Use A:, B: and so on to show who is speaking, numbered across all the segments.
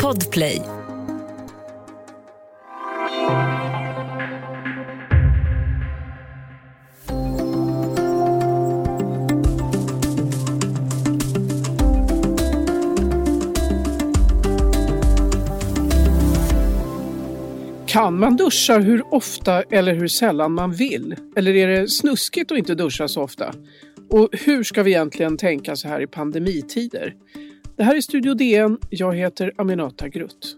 A: Podplay.
B: Kan man duscha hur ofta eller hur sällan man vill? Eller är det snuskigt att inte duscha så ofta? Och hur ska vi egentligen tänka så här i pandemitider? Det här är Studio DN. Jag heter Aminata Grutt.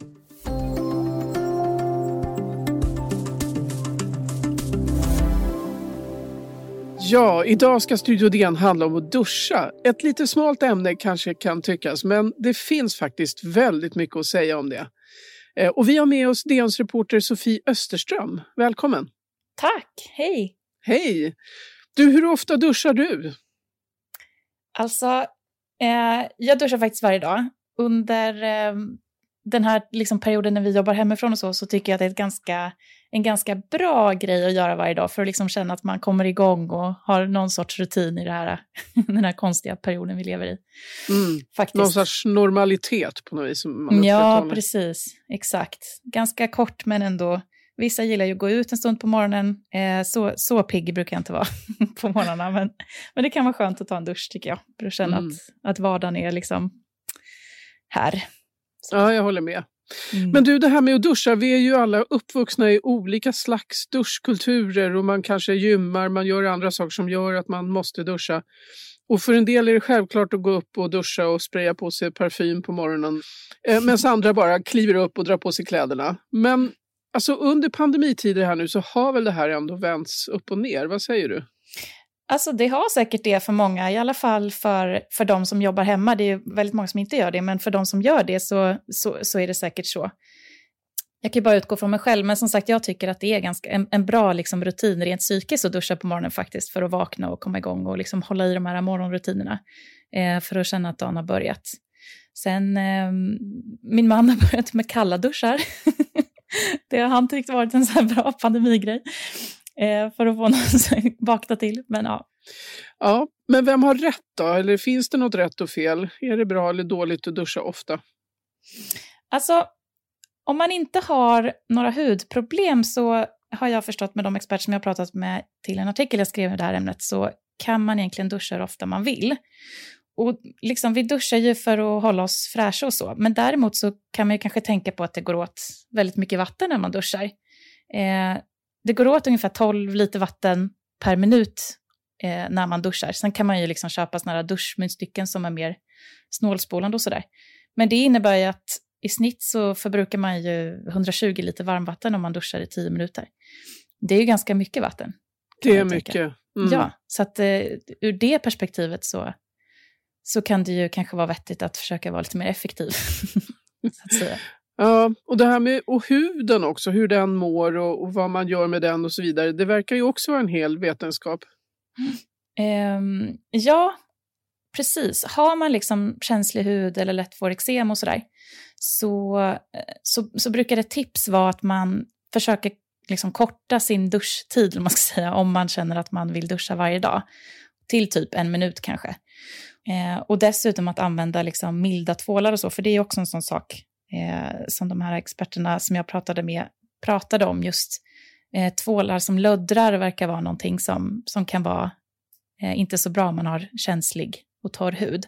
B: Ja, idag ska Studio DN handla om att duscha. Ett lite smalt ämne kanske kan tyckas, men det finns faktiskt väldigt mycket att säga om det. Eh, och vi har med oss DNs reporter Sofie Österström. Välkommen!
C: Tack, hej!
B: Hej! Du, hur ofta duschar du?
C: Alltså, eh, jag duschar faktiskt varje dag. Under eh, den här liksom, perioden när vi jobbar hemifrån och så, så tycker jag att det är ett ganska, en ganska bra grej att göra varje dag för att liksom känna att man kommer igång och har någon sorts rutin i det här, den här konstiga perioden vi lever i.
B: Mm. Faktiskt. Någon sorts normalitet på något vis.
C: Ja, precis. Exakt. Ganska kort men ändå. Vissa gillar ju att gå ut en stund på morgonen. Eh, så, så pigg brukar jag inte vara på morgnarna. Men, men det kan vara skönt att ta en dusch tycker jag. För att känna mm. att, att vardagen är liksom här.
B: Ja, jag håller med. Mm. Men du, det här med att duscha, vi är ju alla uppvuxna i olika slags duschkulturer och man kanske gymmar, man gör andra saker som gör att man måste duscha. Och för en del är det självklart att gå upp och duscha och spraya på sig parfym på morgonen. Eh, Medan andra bara kliver upp och drar på sig kläderna. Men alltså under pandemitider här nu så har väl det här ändå vänts upp och ner, vad säger du?
C: Alltså det har säkert det för många, i alla fall för, för de som jobbar hemma. Det är väldigt många som inte gör det, men för de som gör det så, så, så är det säkert så. Jag kan ju bara utgå från mig själv, men som sagt jag tycker att det är ganska, en, en bra liksom, rutin rent psykiskt att duscha på morgonen faktiskt för att vakna och komma igång och liksom hålla i de här morgonrutinerna eh, för att känna att dagen har börjat. Sen, eh, min man har börjat med kalla duschar. det har han tyckt varit en så här bra pandemigrej eh, för att få någon att vakna till. Men ja.
B: Ja, men vem har rätt då? Eller finns det något rätt och fel? Är det bra eller dåligt att duscha ofta?
C: Alltså, om man inte har några hudproblem så har jag förstått med de experter som jag pratat med till en artikel jag skrev i det här ämnet så kan man egentligen duscha hur ofta man vill. Och liksom, vi duschar ju för att hålla oss fräscha och så, men däremot så kan man ju kanske tänka på att det går åt väldigt mycket vatten när man duschar. Eh, det går åt ungefär 12 liter vatten per minut eh, när man duschar. Sen kan man ju liksom köpa såna här duschmunstycken som är mer snålspolande och sådär. Men det innebär ju att i snitt så förbrukar man ju 120 liter varmvatten om man duschar i 10 minuter. Det är ju ganska mycket vatten.
B: Det är mycket.
C: Mm. Ja, så att eh, ur det perspektivet så, så kan det ju kanske vara vettigt att försöka vara lite mer effektiv. så att säga.
B: Ja, och det här med och huden också, hur den mår och, och, vad man gör med den och så vidare. Det verkar ju också vara en hel vetenskap.
C: Um, ja, precis. Har man liksom känslig hud eller lätt får eksem och sådär, så, så, så brukar ett tips vara att man försöker liksom korta sin duschtid, man ska säga, om man känner att man vill duscha varje dag. Till typ en minut kanske. Eh, och dessutom att använda liksom milda tvålar och så, för det är också en sån sak eh, som de här experterna som jag pratade med pratade om. Just eh, tvålar som löddrar verkar vara någonting som, som kan vara eh, inte så bra om man har känslig och torr hud.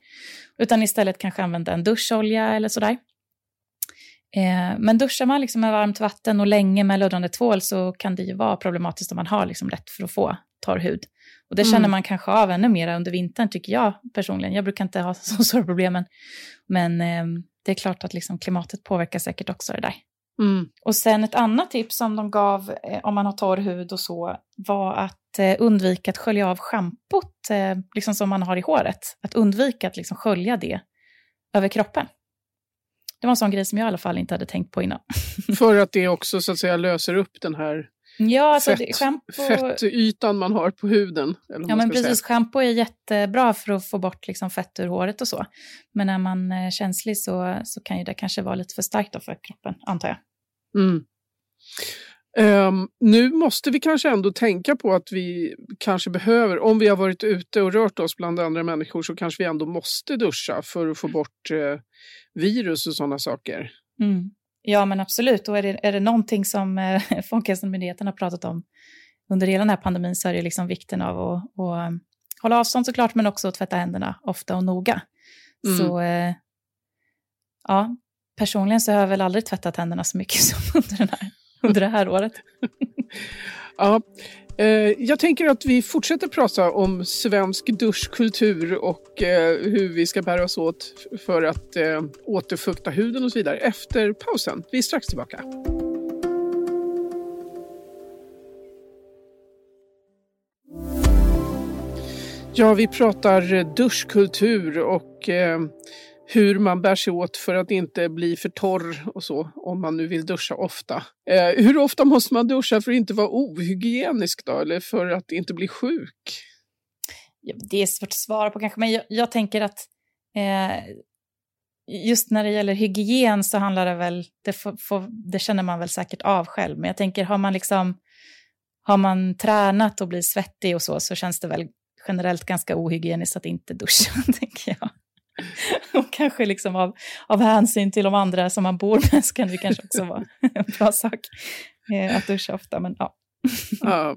C: Utan istället kanske använda en duscholja eller sådär. Eh, men duschar man liksom med varmt vatten och länge med löddrande tvål så kan det ju vara problematiskt om man har liksom lätt för att få torr hud. Och det känner mm. man kanske av ännu mer under vintern tycker jag personligen. Jag brukar inte ha så stora problem, men eh, det är klart att liksom klimatet påverkar säkert också det där. Mm. Och sen ett annat tips som de gav eh, om man har torr hud och så var att eh, undvika att skölja av schampot eh, liksom som man har i håret. Att undvika att liksom skölja det över kroppen. Det var en sån grej som jag i alla fall inte hade tänkt på innan.
B: För att det också så att säga löser upp den här
C: Ja, alltså
B: Fett, shampoo... Fettytan man har på huden.
C: ja, men precis. Schampo är jättebra för att få bort liksom fett ur håret och så. Men när man är känslig så, så kan ju det kanske vara lite för starkt för kroppen, antar jag.
B: Mm. Um, nu måste vi kanske ändå tänka på att vi kanske behöver, om vi har varit ute och rört oss bland andra människor så kanske vi ändå måste duscha för att få bort uh, virus och sådana saker.
C: Mm. Ja men absolut, och är det, är det någonting som eh, Folkhälsomyndigheten har pratat om under hela den här pandemin så är det liksom vikten av att, att um, hålla avstånd såklart men också att tvätta händerna ofta och noga. Mm. Så eh, ja, personligen så har jag väl aldrig tvättat händerna så mycket som under, den här, under det här året.
B: ja, eh, Eh, jag tänker att vi fortsätter prata om svensk duschkultur och eh, hur vi ska bära oss åt för att eh, återfukta huden och så vidare efter pausen. Vi är strax tillbaka. Ja, vi pratar duschkultur och hur man bär sig åt för att inte bli för torr och så, om man nu vill duscha ofta. Eh, hur ofta måste man duscha för att inte vara ohygienisk då, eller för att inte bli sjuk?
C: Ja, det är svårt att svara på kanske, men jag, jag tänker att eh, just när det gäller hygien så handlar det väl, det, får, får, det känner man väl säkert av själv, men jag tänker har man liksom har man tränat och blir svettig och så, så känns det väl generellt ganska ohygieniskt att inte duscha, tänker jag. Och kanske liksom av, av hänsyn till de andra som man bor med så kan det kanske också vara en bra sak eh, att duscha ofta. Men, ja.
B: ja.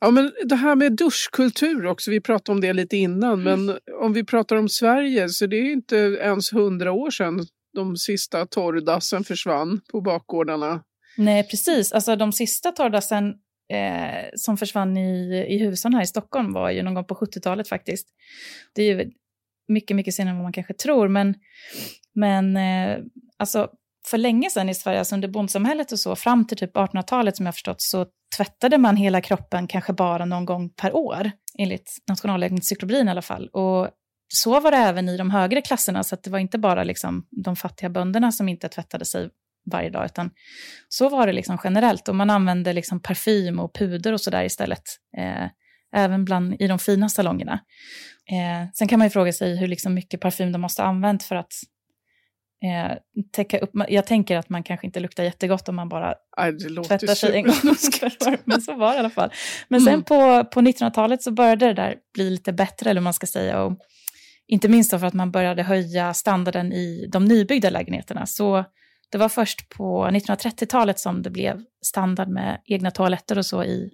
B: Ja, men det här med duschkultur också, vi pratade om det lite innan, mm. men om vi pratar om Sverige så det är inte ens hundra år sedan de sista torrdassen försvann på bakgårdarna.
C: Nej, precis. Alltså de sista torrdassen eh, som försvann i, i husen här i Stockholm var ju någon gång på 70-talet faktiskt. Det är ju mycket, mycket senare än vad man kanske tror, men, men eh, alltså för länge sedan i Sverige, alltså under bondsamhället och så, fram till typ 1800-talet som jag förstått, så tvättade man hela kroppen kanske bara någon gång per år, enligt Nationalencyklopedin i alla fall. Och så var det även i de högre klasserna, så det var inte bara liksom de fattiga bönderna som inte tvättade sig varje dag, utan så var det liksom generellt. Och man använde liksom parfym och puder och sådär istället, eh, även bland, i de fina salongerna. Eh, sen kan man ju fråga sig hur liksom mycket parfym de måste ha använt för att eh, täcka upp. Jag tänker att man kanske inte luktar jättegott om man bara
B: Aj,
C: tvättar sig en gång men så var det i alla fall. Men sen mm. på, på 1900-talet så började det där bli lite bättre, eller man ska säga. Och inte minst för att man började höja standarden i de nybyggda lägenheterna. Så det var först på 1930-talet som det blev standard med egna toaletter och så i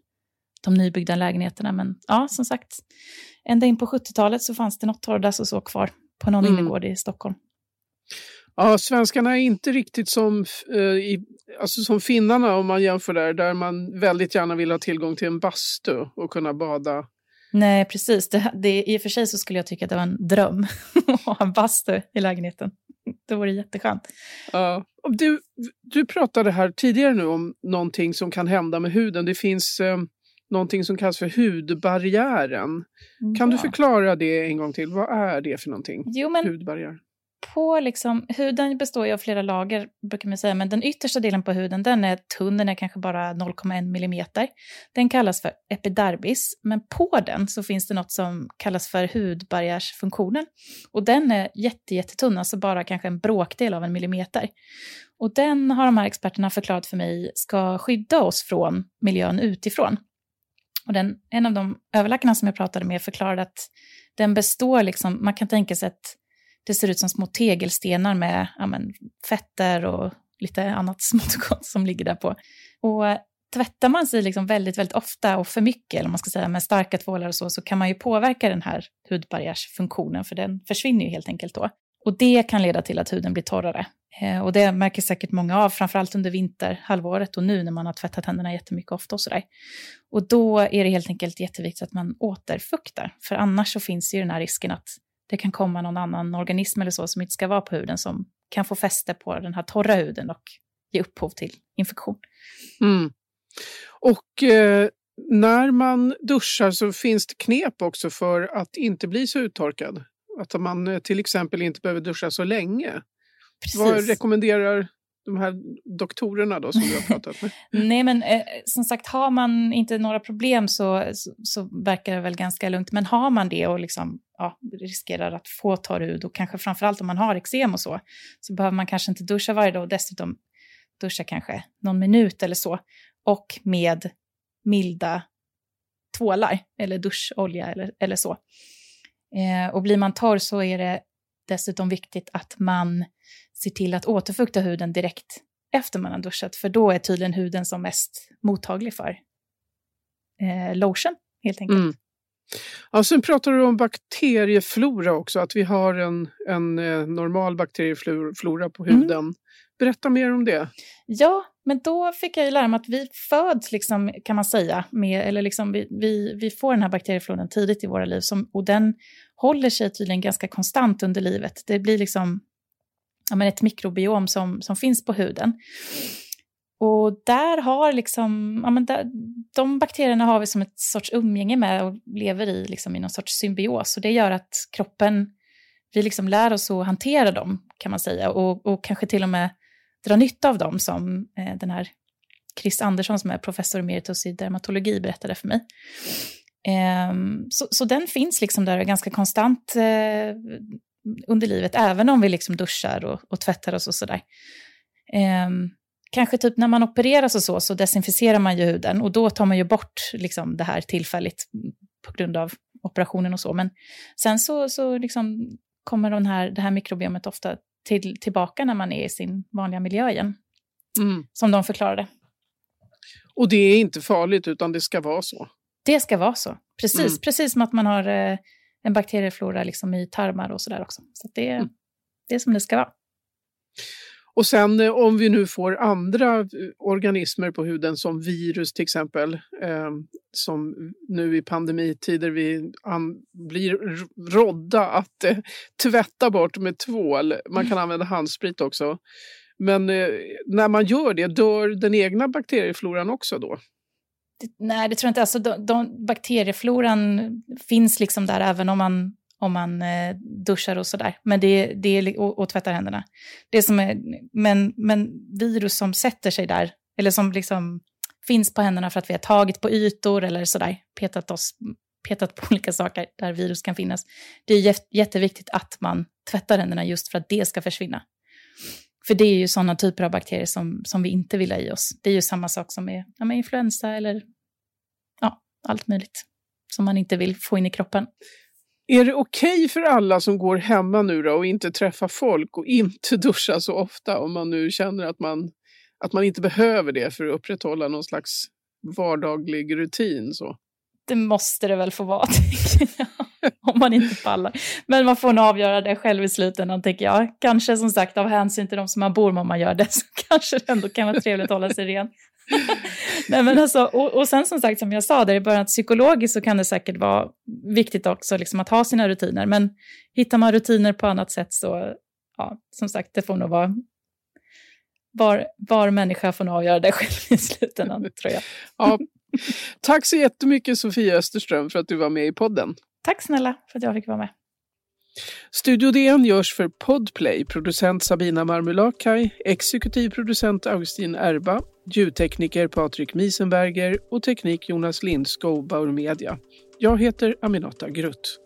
C: de nybyggda lägenheterna. Men ja, som sagt, ända in på 70-talet så fanns det något torrdass och så kvar på någon mm. innergård i Stockholm.
B: Ja, svenskarna är inte riktigt som, eh, i, alltså som finnarna om man jämför där, där man väldigt gärna vill ha tillgång till en bastu och kunna bada.
C: Nej, precis. Det, det, I och för sig så skulle jag tycka att det var en dröm att ha en bastu i lägenheten. Det vore jätteskönt.
B: Ja. Du, du pratade här tidigare nu om någonting som kan hända med huden. Det finns eh, någonting som kallas för hudbarriären. Kan ja. du förklara det en gång till? Vad är det för någonting?
C: Jo, men
B: Hudbarriär
C: på liksom, huden består ju av flera lager, brukar man säga, men den yttersta delen på huden den är tunn, den är kanske bara 0,1 millimeter. Den kallas för epidermis, men på den så finns det något som kallas för hudbarriärsfunktionen. Och den är jätte, jättetunn, alltså bara kanske en bråkdel av en millimeter. Och den har de här experterna förklarat för mig ska skydda oss från miljön utifrån. Och den, en av de överläkarna som jag pratade med förklarade att den består, liksom, man kan tänka sig att det ser ut som små tegelstenar med ja, men, fetter och lite annat smått och gott som ligger där på. Och tvättar man sig liksom väldigt, väldigt ofta och för mycket, eller man ska säga med starka tvålar och så, så kan man ju påverka den här hudbarriärsfunktionen, för den försvinner ju helt enkelt då. Och det kan leda till att huden blir torrare. Eh, och det märker säkert många av, framförallt under vinterhalvåret och nu när man har tvättat händerna jättemycket ofta och sådär. Och då är det helt enkelt jätteviktigt att man återfuktar, för annars så finns ju den här risken att det kan komma någon annan organism eller så som inte ska vara på huden som kan få fäste på den här torra huden och ge upphov till infektion.
B: Mm. Och eh, när man duschar så finns det knep också för att inte bli så uttorkad. Att man eh, till exempel inte behöver duscha så länge. Precis. Vad rekommenderar de här doktorerna då som du har pratat med?
C: Nej, men eh, som sagt, har man inte några problem så, så, så, verkar det väl ganska lugnt. Men har man det och liksom, ja, riskerar att få torr hud och kanske framförallt om man har eksem och så, så behöver man kanske inte duscha varje dag och dessutom duscha kanske någon minut eller så, och med milda tvålar eller duscholja eller, eller så. Eh, och blir man torr så är det dessutom viktigt att man ser till att återfukta huden direkt efter man har duschat, för då är tydligen huden som mest mottaglig för eh, lotion, helt enkelt. Mm.
B: Ja, sen pratar du om bakterieflora också, att vi har en, en eh, normal bakterieflora på mm. huden. Mm. Berätta mer om det.
C: Ja, men då fick jag ju lära mig att vi föds, liksom, kan man säga, med, eller liksom vi, vi, vi får den här bakteriefloran tidigt i våra liv, som, och den håller sig tydligen ganska konstant under livet. Det blir liksom ja, men ett mikrobiom som, som finns på huden. Och där har liksom, ja, men där, de bakterierna har vi som ett sorts umgänge med och lever i, liksom, i någon sorts symbios. Och det gör att kroppen, vi liksom lär oss att hantera dem, kan man säga. Och, och kanske till och med dra nytta av dem, som eh, den här Chris Andersson som är professor emeritus i dermatologi berättade för mig. Eh, så, så den finns liksom där ganska konstant eh, under livet, även om vi liksom duschar och, och tvättar oss och sådär. Eh, kanske typ när man opereras och så, så desinficerar man ju huden och då tar man ju bort liksom det här tillfälligt på grund av operationen och så. Men sen så, så liksom kommer den här, det här mikrobiomet ofta till, tillbaka när man är i sin vanliga miljö igen. Mm. Som de förklarade.
B: Och det är inte farligt utan det ska vara så?
C: Det ska vara så, precis. Mm. Precis som att man har eh, en bakterieflora liksom i tarmar och sådär också. Så det, mm. det är som det ska vara.
B: Och sen eh, om vi nu får andra eh, organismer på huden som virus till exempel, eh, som nu i pandemitider vi an, blir rådda att eh, tvätta bort med tvål. Man kan använda handsprit också. Men eh, när man gör det, dör den egna bakteriefloran också då?
C: Nej, det tror jag inte. Alltså, de, de, bakteriefloran finns liksom där även om man om man eh, duschar och sådär. Men det, det och, och tvättar händerna. Det som är, men, men virus som sätter sig där, eller som liksom finns på händerna för att vi har tagit på ytor eller sådär, petat, oss, petat på olika saker där virus kan finnas. Det är jätteviktigt att man tvättar händerna just för att det ska försvinna. För det är ju sådana typer av bakterier som, som vi inte vill ha i oss. Det är ju samma sak som med, ja, med influensa eller allt möjligt som man inte vill få in i kroppen.
B: Är det okej okay för alla som går hemma nu då och inte träffar folk och inte duschar så ofta om man nu känner att man, att man inte behöver det för att upprätthålla någon slags vardaglig rutin? Så?
C: Det måste det väl få vara, tänker jag. Om man inte pallar. Men man får nog avgöra det själv i slutändan, tänker jag. Kanske som sagt av hänsyn till de som man bor med om man gör det, så kanske det ändå kan vara trevligt att hålla sig ren. Nej, men alltså, och, och sen som sagt, som jag sa där i början, psykologiskt så kan det säkert vara viktigt också liksom, att ha sina rutiner. Men hittar man rutiner på annat sätt så, ja, som sagt, det får nog vara var, var människa får nog avgöra det själv i slutändan, tror jag.
B: Ja. Tack så jättemycket Sofia Österström för att du var med i podden.
C: Tack snälla för att jag fick vara med.
B: Studio DN görs för Podplay, producent Sabina Marmulakai, exekutiv producent Augustin Erba, ljudtekniker Patrik Miesenberger och teknik Jonas Lindskog, Bauer Media. Jag heter Aminata Grutt.